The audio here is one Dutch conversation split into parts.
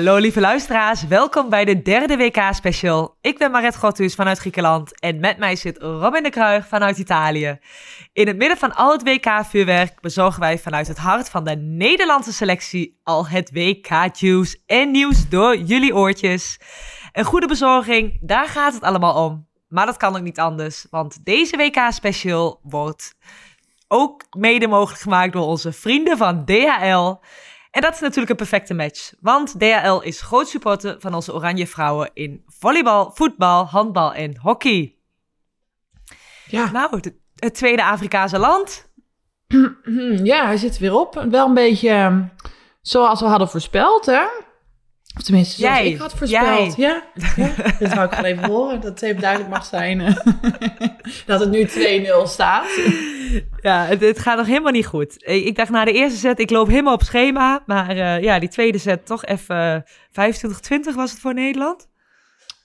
Hallo lieve luisteraars, welkom bij de derde WK-special. Ik ben Maret Gottus vanuit Griekenland en met mij zit Robin de Kruijg vanuit Italië. In het midden van al het WK-vuurwerk bezorgen wij vanuit het hart van de Nederlandse selectie al het WK-juice en nieuws door jullie oortjes. Een goede bezorging, daar gaat het allemaal om. Maar dat kan ook niet anders, want deze WK-special wordt ook mede mogelijk gemaakt door onze vrienden van DHL. En dat is natuurlijk een perfecte match, want DHL is groot supporter van onze Oranje Vrouwen in volleybal, voetbal, handbal en hockey. Ja. Nou, het, tweede Afrikaanse land. ja, hij zit weer op. Wel een beetje ehm, zoals we hadden voorspeld, hè? Of tenminste, zoals Jij. ik had voorspeld. Jij. Ja, ja. dat wou ik gewoon even horen, dat het even duidelijk mag zijn. dat het nu 2-0 staat. Ja, het, het gaat nog helemaal niet goed. Ik dacht na de eerste set, ik loop helemaal op schema. Maar eh, ja, die tweede set toch even 25-20 was het voor Nederland.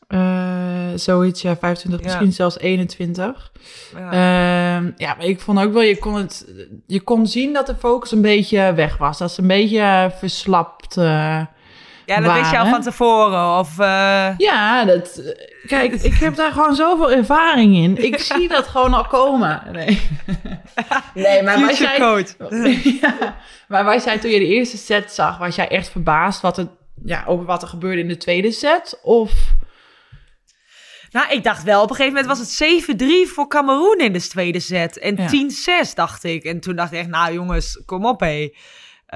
Eh, zoiets, ja, 25, Ja. misschien zelfs 21. Ja. Ehm, ja, maar ik vond ook wel, je kon, het, je kon zien dat de focus een beetje weg was. Dat ze een beetje verslapt ja, dat wist je al van tevoren. Of, eh, Ja, dat, kijk, ik heb daar gewoon zoveel ervaring in. Ik zie dat gewoon al komen. Nee, nee maar zijn, coach. ja, maar wij zijn toen je de eerste set zag, was jij echt verbaasd wat het, ja, over wat er gebeurde in de tweede set? Of, Nou, ik dacht wel, op een gegeven moment was het 7-3 voor Cameroen in de tweede set. En Ja. 10-6, dacht ik. En toen dacht ik echt, nou jongens, kom op hé.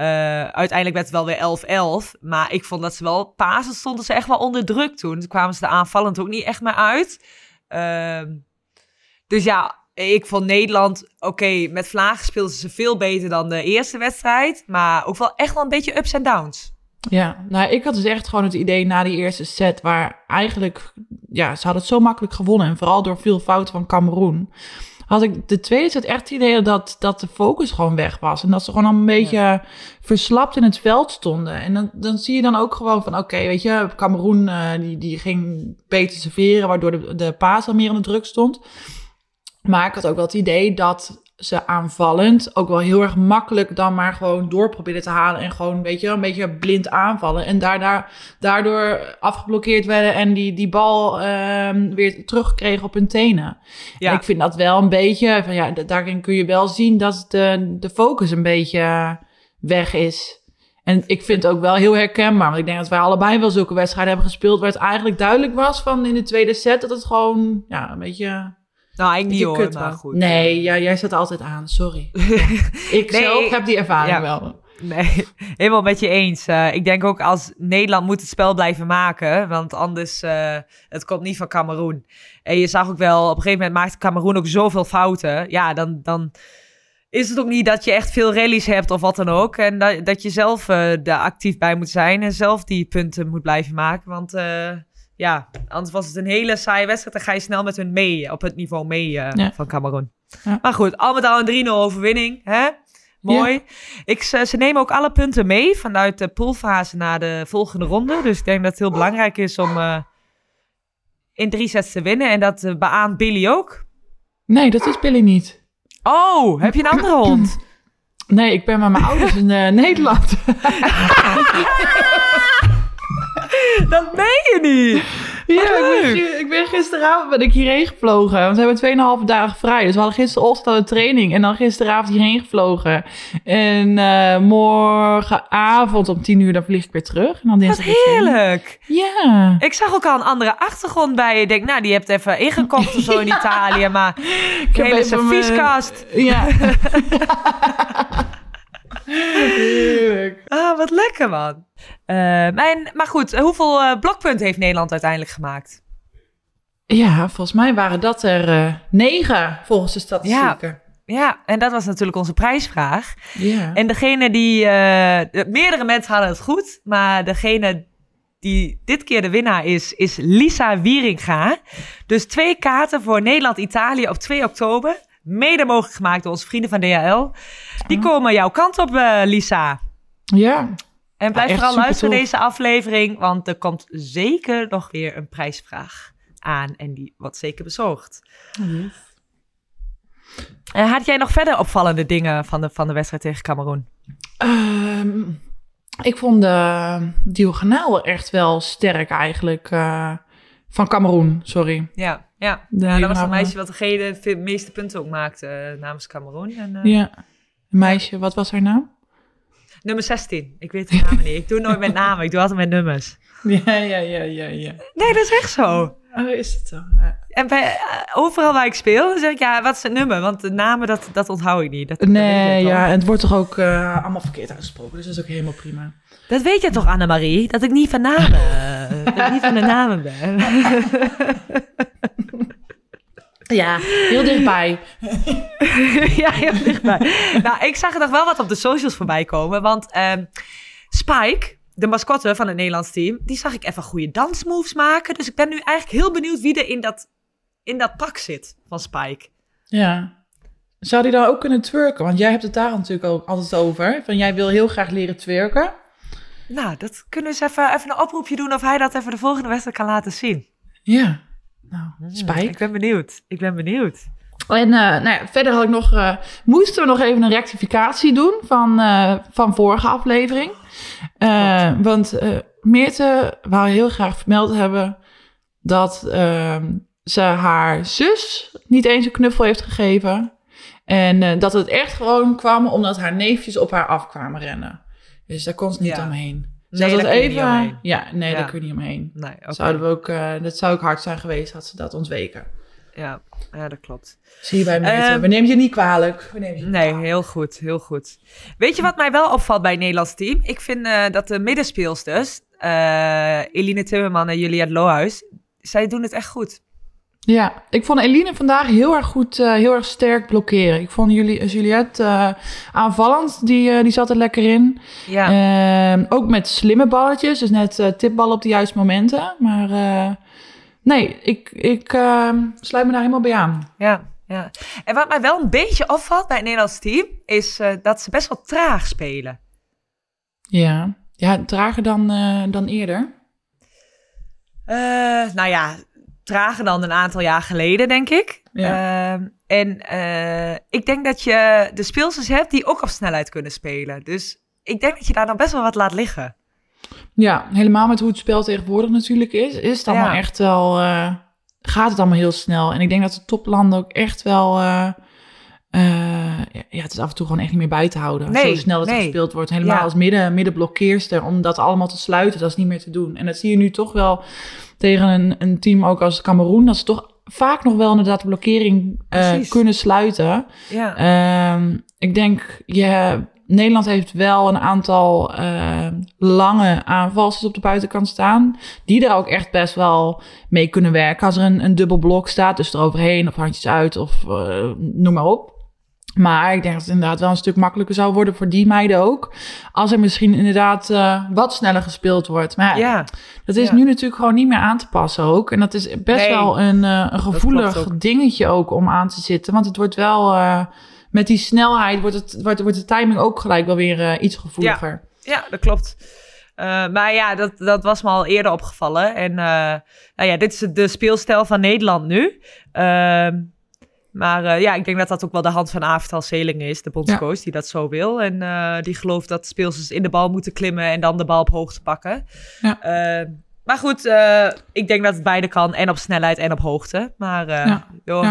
Eh, uiteindelijk werd het wel weer 11-11. Maar ik vond dat ze wel, pasen stonden ze echt wel onder druk toen. Kwamen ze er aanvallend ook niet echt meer uit. Ehm, dus ja, ik vond Nederland, oké, met Vlaag speelden ze veel beter dan de eerste wedstrijd. Maar ook wel echt wel een beetje ups en downs. ja, nou, ik had dus echt gewoon het idee na die eerste set, waar eigenlijk, ja, ze hadden het zo makkelijk gewonnen. En vooral door veel fouten van Cameroen. Had ik de tweede set echt het idee dat, dat de focus gewoon weg was. En dat ze gewoon al een beetje verslapt in het veld stonden. En dan, dan zie je dan ook gewoon van, oké, weet je, Cameroen eh, die, die ging beter serveren, waardoor de, de paas al meer onder druk stond. Maar ik had ook wel het idee dat ze aanvallend ook wel heel erg makkelijk dan maar gewoon door probeerden te halen. En gewoon, weet je, een beetje blind aanvallen. En daardoor, daardoor afgeblokkeerd werden en die, die bal ehm, weer terugkregen op hun tenen. Ja. En ik vind dat wel een beetje, van ja, da- daarin kun je wel zien dat de, de focus een beetje weg is. En ik vind het ook wel heel herkenbaar, want ik denk dat wij allebei wel zulke wedstrijden hebben gespeeld, waar het eigenlijk duidelijk was van in de tweede set dat het gewoon, ja, een beetje... Nou, ik niet hoor, kut maar was. goed. Nee, ja, jij zet altijd aan, sorry. ik Nee, zelf heb die ervaring ja. wel. Nee, helemaal met je eens. Eh, ik denk ook als Nederland moet het spel blijven maken, want anders eh, het komt niet van Cameroen. En je zag ook wel, op een gegeven moment maakte Cameroen ook zoveel fouten. Ja, dan, dan is het ook niet dat je echt veel rallies hebt of wat dan ook. En dat, dat je zelf eh daar actief bij moet zijn en zelf die punten moet blijven maken. Want eh, ja, anders was het een hele saaie wedstrijd. Dan ga je snel met hun mee, op het niveau mee eh, Ja. van Cameroen. Ja. Maar goed, al met al een 3-0 overwinning. Hè? Mooi. Ik, ze, ze nemen ook alle punten mee vanuit de poolfase naar de volgende ronde. Dus ik denk dat het heel belangrijk is om eh, in drie sets te winnen. En dat uh, beaamt Billy ook. Nee, dat is Billy niet. Oh, heb je een andere hond? Nee, ik ben met mijn ouders in eh, Nederland. dat meen je niet. Ja, ik ben, leuk. ik ben gisteravond ben ik hierheen gevlogen. Want we hebben 2,5 dagen vrij. Dus we hadden gisterochtend al een training. En dan gisteravond hierheen gevlogen. En eh, morgenavond om 10 uur dan vlieg ik weer terug. En dan Wat heerlijk. Ja. Ik zag ook al een andere achtergrond bij je. Ik denk, nou, die hebt even ingekocht of zo in Italië. Maar Ik een hele mijn- servieskast. Ja. Heerlijk. Ah, wat lekker, man. Eh, mijn, maar goed, hoeveel eh, blokpunten heeft Nederland uiteindelijk gemaakt? Ja, volgens mij waren dat er eh, negen volgens de statistieken. Ja, en dat was natuurlijk onze prijsvraag. Ja. En degene die... eh, de- meerdere mensen hadden het goed, maar degene die dit keer de winnaar is, is Lisa Wieringa. Dus twee kaarten voor Nederland-Italië op 2 oktober. Mede mogelijk gemaakt door onze vrienden van DHL. Die Oh. komen jouw kant op, eh, Lisa. Ja. En blijf vooral luisteren tof. deze aflevering, want er komt zeker nog weer een prijsvraag aan. En die wordt zeker bezorgd. En had jij nog verder opvallende dingen van de, van de wedstrijd tegen Cameroen? Ehm, Ik vond de diagonaal echt wel sterk eigenlijk. eh, van Cameroen, sorry. Ja, ja. Ja, dat was een meisje wat degene de meeste punten ook maakte eh, namens Cameroen. En, eh, Ja. Een meisje, wat was haar naam? Nummer 16. Ik weet de namen niet. Ik doe nooit met namen, ik doe altijd met nummers. Ja, ja, ja, ja, ja. Nee, dat is echt zo. Oh, is het zo? Ja. En bij, eh, overal waar ik speel, zeg ik, ja, wat is het nummer? Want de namen, dat, dat onthoud ik niet. Dat, Nee, ja, en het wordt toch ook eh, allemaal verkeerd uitgesproken, dus dat is ook helemaal prima. Dat weet je toch, Annemarie? Dat ik niet van namen, dat ik niet van de namen ben. Ja, heel dichtbij. ja, heel dichtbij. nou, ik zag er nog wel wat op de socials voorbij komen. Want ehm, Spike, de mascotte van het Nederlands team, die zag ik even goede dansmoves maken. Dus ik ben nu eigenlijk heel benieuwd wie er in dat, in dat pak zit van Spike. Ja. Zou die dan ook kunnen twerken? Want jij hebt het daar natuurlijk ook altijd over. Van jij wil heel graag leren twerken. Nou, dat kunnen we eens even, even een oproepje doen of hij dat even de volgende wedstrijd kan laten zien. Ja. Nou, Spike. Ik ben benieuwd. Ik ben benieuwd. En eh, nou ja, verder had ik nog, eh, moesten we nog even een rectificatie doen van, eh, van vorige aflevering. Eh, want eh Meerte wou heel graag vermeld hebben dat ehm, ze haar zus niet eens een knuffel heeft gegeven. En eh, dat het echt gewoon kwam omdat haar neefjes op haar af kwamen rennen. Dus daar kon ze niet Ja. omheen. Nee, dat daar het kun je niet omheen. Ja, nee, Ja. daar kun je niet omheen. Nee. Zouden we ook, eh, dat zou ook hard zijn geweest had ze dat ontweken. Ja, ja, dat klopt. Zie je bij Meerte. Ehm, we nemen je niet kwalijk. We nemen je Nee, kwalijk. heel goed, heel goed. Weet je wat mij wel opvalt bij het Nederlands team? Ik vind eh, dat de middenspeelsters, eh Eline Timmerman en Juliette Lohuis, zij doen het echt goed. Ja, ik vond Eline vandaag heel erg goed, eh, heel erg sterk blokkeren. Ik vond Juli Juliette eh, aanvallend, die, eh, die zat er lekker in. Ja, Ehm, ook met slimme balletjes, dus net tipballen op de juiste momenten. Maar nee, ik, ik ehm, sluit me daar helemaal bij aan. ja, ja. En wat mij wel een beetje opvalt bij het Nederlands team, is dat ze best wel traag spelen. Ja, ja trager dan, dan eerder. Nou ja, trager dan een aantal jaar geleden, denk ik. Ja. Ehm, en eh, ik denk dat je de speelsters hebt die ook op snelheid kunnen spelen. Dus ik denk dat je daar dan best wel wat laat liggen. Ja, helemaal met hoe het spel tegenwoordig natuurlijk is, is het allemaal Ja. echt wel, eh, gaat het allemaal heel snel. En ik denk dat de toplanden ook echt wel, eh, ja, het is af en toe gewoon echt niet meer bij te houden. Nee, Zo snel dat nee. gespeeld wordt. Helemaal Ja. als midden, middenblokkeerster, om dat allemaal te sluiten, dat is niet meer te doen. En dat zie je nu toch wel tegen een, een team ook als Cameroen, dat ze toch vaak nog wel inderdaad de blokkering eh, kunnen sluiten. Ja, Ehm, ik denk, je, Nederland heeft wel een aantal eh, lange aanvalsters op de buitenkant staan. Die er ook echt best wel mee kunnen werken. Als er een, een dubbel blok staat, dus eroverheen of handjes uit of eh, noem maar op. Maar ik denk dat het inderdaad wel een stuk makkelijker zou worden voor die meiden ook. Als er misschien inderdaad eh, wat sneller gespeeld wordt. Maar ja, dat is Ja. nu natuurlijk gewoon niet meer aan te passen ook. En dat is best Nee, wel een, eh, een gevoelig ook. dingetje ook om aan te zitten. Want het wordt wel, eh, met die snelheid wordt, het, wordt, wordt de timing ook gelijk wel weer iets gevoeliger. Ja, dat klopt. Maar ja, dat, dat was me al eerder opgevallen. En nou ja, dit is de speelstijl van Nederland nu. Ehm, maar eh, ja, ik denk dat dat ook wel de hand van Avital Seling is, de bondscoach, die dat zo wil. En eh, die gelooft dat speelsters in de bal moeten klimmen en dan de bal op hoogte pakken. Ja. Ehm, maar goed, eh, ik denk dat het beide kan. En op snelheid en op hoogte. Maar eh, Ja. joh.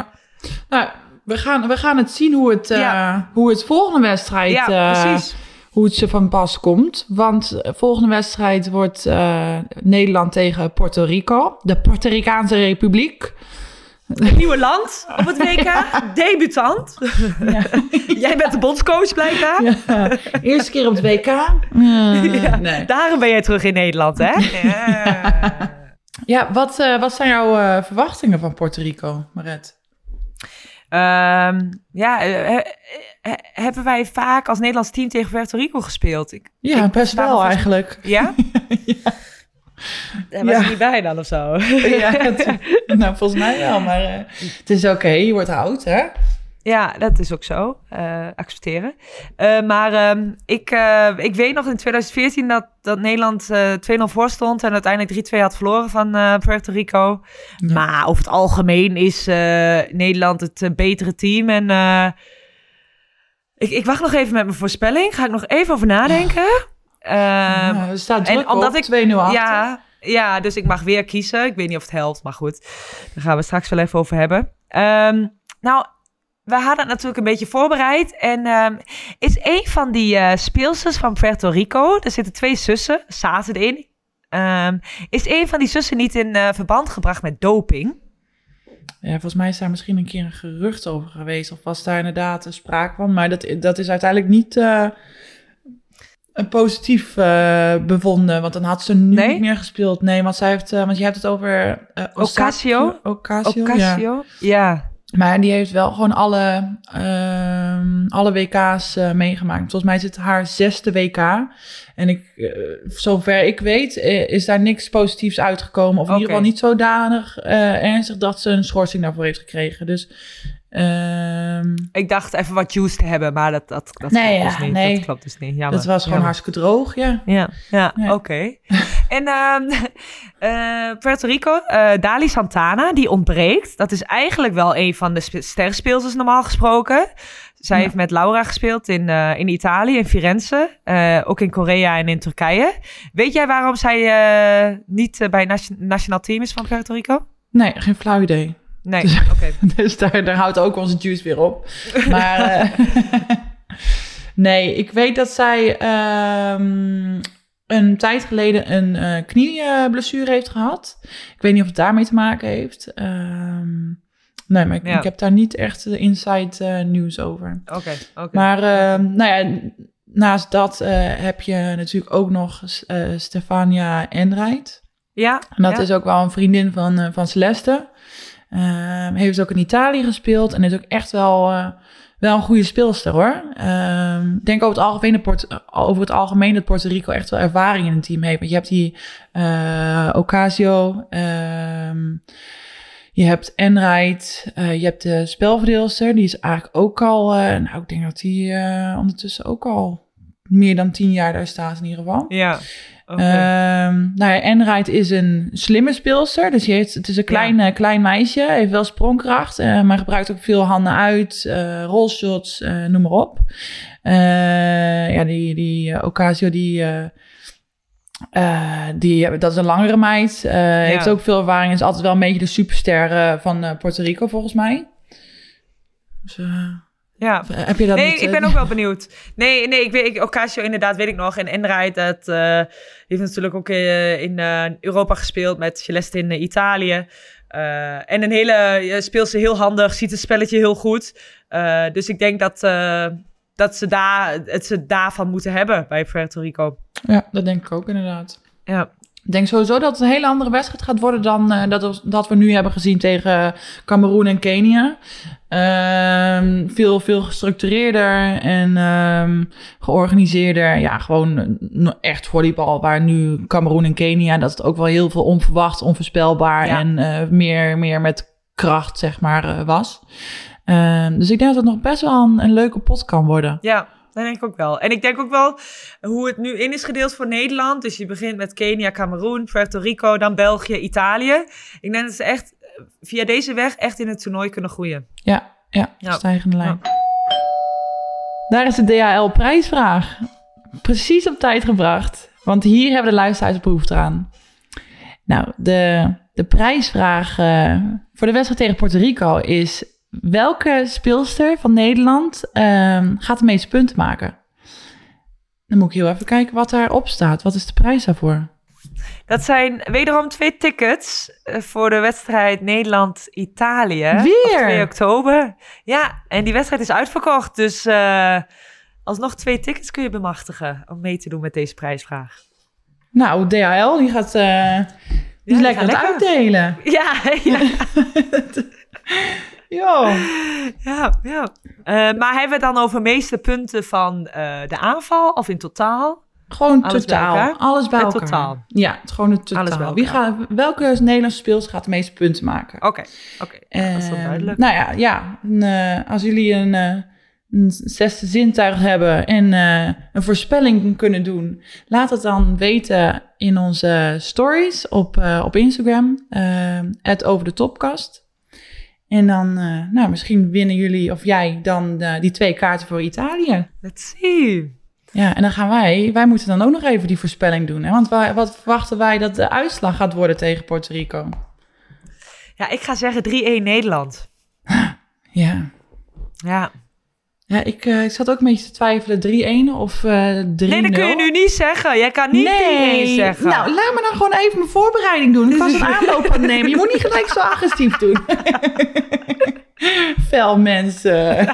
Nou, we gaan, we gaan het zien hoe het, eh, hoe het volgende wedstrijd... ja, eh, precies. hoe het ze van pas komt. Want de volgende wedstrijd wordt eh, Nederland tegen Puerto Rico. De Puerto Ricaanse Republiek. Een nieuwe land op het WK. Debutant. Jij bent de bondscoach blijkbaar. Ja, eerste keer op het WK. Ja, nee. Daarom ben jij terug in Nederland, hè? Ja. Ja, wat, eh, wat zijn jouw eh, verwachtingen van Puerto Rico, Maret? Ehm, ja, eh, hebben wij vaak als Nederlands team tegen Puerto Rico gespeeld? Ik, Ja, ik best wel eigenlijk. Ja? Daar was Ja. niet bij dan of zo. ja, het- nou, volgens mij wel, maar eh, het is oké. Je wordt oud, hè? Ja, dat is ook zo. eh, accepteren. Eh, maar ehm, ik, ik weet nog in 2014 dat, dat Nederland eh 2-0 voor stond en uiteindelijk 3-2 had verloren van Puerto Rico. Ja. Maar over het algemeen is Nederland het betere team. En ik, ik wacht nog even met mijn voorspelling. Ga ik nog even over nadenken. Ja, er staat en omdat op, ik- 2-0 achter. ja, ja, dus ik mag weer kiezen. Ik weet niet of het helpt, maar goed. Daar gaan we straks wel even over hebben. Ehm, nou, we hadden het natuurlijk een beetje voorbereid. En ehm, is een van die speelsters van Puerto Rico... Er zitten twee zussen, zaten erin. Ehm, is een van die zussen niet in eh, verband gebracht met doping? Ja, volgens mij is daar misschien een keer een gerucht over geweest. Of was daar inderdaad een sprake van. Maar dat, dat is uiteindelijk niet eh, een positief eh, bevonden. Want dan had ze nu Nee? niet meer gespeeld. Nee, want, zij heeft, eh, want je hebt het over... eh, Ocasio? Ocasio, ja. Ocasio? Ja. Maar die heeft wel gewoon alle, ehm, alle WK's meegemaakt. Volgens mij is het haar zesde WK. En ik, zover ik weet, is daar niks positiefs uitgekomen. Of in ieder geval niet zodanig ernstig dat ze een schorsing daarvoor heeft gekregen. Dus ehm, Ik dacht even wat juice te hebben, maar dat, dat, dat Nee, klopt dus niet. nee. Dat klopt dus niet. Jammer. dat was gewoon Jammer. hartstikke droog, ja. Ja, ja, Ja. oké. en ehm eh, Puerto Rico, eh, Dali Santana, die ontbreekt. Dat is eigenlijk wel een van de spe- sterspeelsters normaal gesproken. Zij Ja. heeft met Laura gespeeld in, eh, in Italië, in Firenze. ook in Korea en in Turkije. Weet jij waarom zij niet bij het nation- nationaal team is van Puerto Rico? Nee, geen flauw idee. Nee, Dus- oké. Dus daar, daar houdt ook onze juice weer op. Maar eh, nee, ik weet dat zij ehm, een tijd geleden een eh knieblessure heeft gehad. Ik weet niet of het daarmee te maken heeft. Ehm, nee, maar ik, Ja. ik heb daar niet echt de inside eh, nieuws over. Oké, oké. Maar ehm, nou ja, naast dat heb je natuurlijk ook nog Stefania Enright. Ja, En dat ja. is ook wel een vriendin van, van Celeste. Ehm, heeft ook in Italië gespeeld en is ook echt wel, eh, wel een goede speelster hoor. Ehm, Ik denk over het, algemeen over het algemeen dat Puerto Rico echt wel ervaring in een team heeft. Want je hebt die eh, Ocasio, ehm, je hebt Enright, eh, je hebt de spelverdeelster. Die is eigenlijk ook al, nou ik denk dat die ondertussen ook al meer dan tien jaar daar staat in ieder geval. Ja, oké. Ehm, nou ja, Enright is een slimme speelster. Dus die heeft, het is een klein, eh, klein meisje. Heeft wel sprongkracht. eh, maar gebruikt ook veel handen uit. rollshots, eh, noem maar op. Ja, die, die Ocasio, die... die, dat is een langere meid. Heeft ook veel ervaring. Is altijd wel een beetje de superster van Puerto Rico, volgens mij. Dus, ja. heb je dat nee, niet... ik eh, ben ook wel benieuwd. Nee, nee, ik weet, ik, Ocasio inderdaad weet ik nog. En Enright, dat eh, heeft natuurlijk ook eh, in eh, Europa gespeeld met Celeste in eh, Italië. Eh, en een hele, eh, speelt ze heel handig, ziet het spelletje heel goed. Eh, dus ik denk dat, eh, dat ze daar, het ze daarvan moeten hebben bij Puerto Rico. Ja, dat denk ik ook inderdaad. Ja, Ik denk sowieso dat het een hele andere wedstrijd gaat worden dan eh, dat, we- dat we nu hebben gezien tegen Cameroen en Kenia. Ehm, veel, veel gestructureerder en ehm, georganiseerder. Ja, gewoon echt volleybal. Waar nu Cameroen en Kenia, dat het ook wel heel veel onverwacht, onvoorspelbaar Ja. en eh, meer, meer met kracht, zeg maar, eh, was. Ehm, dus ik denk dat het nog best wel een, een leuke pot kan worden. ja, dat denk ik ook wel. En ik denk ook wel hoe het nu in is gedeeld voor Nederland. Dus je begint met Kenia, Cameroen, Puerto Rico, dan België, Italië. Ik denk dat ze echt eh, via deze weg echt in het toernooi kunnen groeien. Ja, ja, Ja. stijgende lijn. Daar is de DHL-prijsvraag. Precies op tijd gebracht. Want hier hebben de luisteraars behoefte aan. Nou, de, de prijsvraag eh, voor de wedstrijd tegen Puerto Rico is... welke speelster van Nederland ehm, gaat de meeste punten maken? Dan moet ik heel even kijken wat daarop staat. Wat is de prijs daarvoor? Dat zijn wederom twee tickets eh, voor de wedstrijd Nederland-Italië. Weer? Op 2 oktober. Ja, en die wedstrijd is uitverkocht. Dus eh, alsnog twee tickets kun je bemachtigen om mee te doen met deze prijsvraag. Nou, DHL die gaat, eh, die is lekker lekker. uitdelen. Ja, ja, Jo. ja. ja. Eh, maar hebben we het dan over meeste punten van eh, de aanval of in totaal? Gewoon Alles totaal. Alles bij Het elkaar. totaal. Ja, het is gewoon het totaal. Alles bij Wie gaat, welke Nederlandse speelster gaat de meeste punten maken? Oké, oké. Ja, dat is wel Ehm, duidelijk. Nou ja, ja een, eh, als jullie een, eh, een zesde zintuig hebben en eh, een voorspelling kunnen doen, laat het dan weten in onze stories op, eh, op Instagram, het over de topkast. En dan, eh, nou, misschien winnen jullie of jij dan eh, die twee kaarten voor Italië. Let's see. Ja, en dan gaan wij, wij moeten dan ook nog even die voorspelling doen. Hè? Want wij, wat verwachten wij dat de uitslag gaat worden tegen Puerto Rico? Ja, ik ga zeggen 3-1 Nederland. Ja, Ja. Ja ik, eh, ik zat ook een beetje te twijfelen. 3-1 of eh 3-0? Nee, dat kun je nu niet zeggen. Jij kan niet 3-1 zeggen. Nou, laat me dan gewoon even mijn voorbereiding doen. Ik was een aanloop aan het nemen. Je moet niet gelijk zo agressief doen. Fel mensen.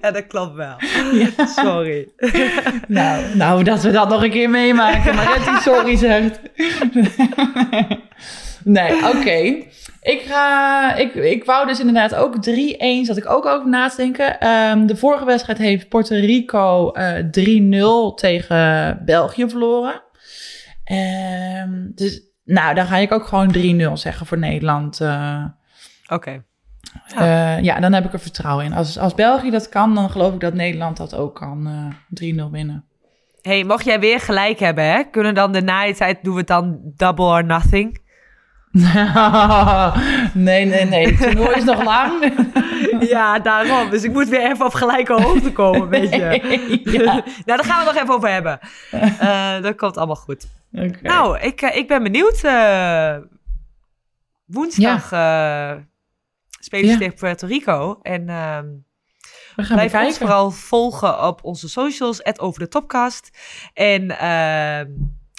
Ja, dat klopt wel. Sorry. Nou, nou, dat we dat nog een keer meemaken. Maar dat die sorry zegt. nee, oké. Ik, ga, ik, ik wou dus inderdaad ook 3-1, zat ik ook over na te denken. Ehm, de vorige wedstrijd heeft Puerto Rico eh 3-0 tegen België verloren. Ehm, dus, nou, dan ga ik ook gewoon 3-0 zeggen voor Nederland. eh. Oké. Eh, ja, dan heb ik er vertrouwen in. Als, als België dat kan, dan geloof ik dat Nederland dat ook kan. eh 3-0 winnen. hey, mocht jij weer gelijk hebben, hè? Kunnen dan de na-tijd doen we het dan double or nothing? nee, nee, nee. Het toernooi is nog lang. Ja, daarom. Dus ik moet weer even op gelijke hoogte komen, weet je. ja. nou, daar gaan we nog even over hebben. Eh, dat komt allemaal goed. Nou, ik, eh, ik ben benieuwd. eh, woensdag eh spelen ze Ja. tegen Puerto Rico. En ehm, we gaan blijf ons vooral volgen op onze socials, at over de topcast. En ehm,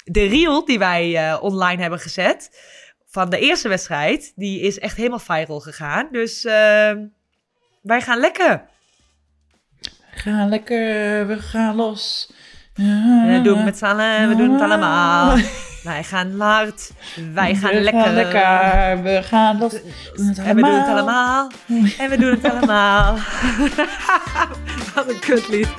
de reel die wij online hebben gezet van de eerste wedstrijd, die is echt helemaal viral gegaan. Dus ehm, wij gaan lekker. We gaan lekker, we gaan los. We doen het met z'n allen, we doen het allemaal. Wij gaan hard, wij gaan we lekker. Gaan lekker. We gaan los. We En we doen het allemaal. allemaal. En we doen het allemaal. Wat een kutlied.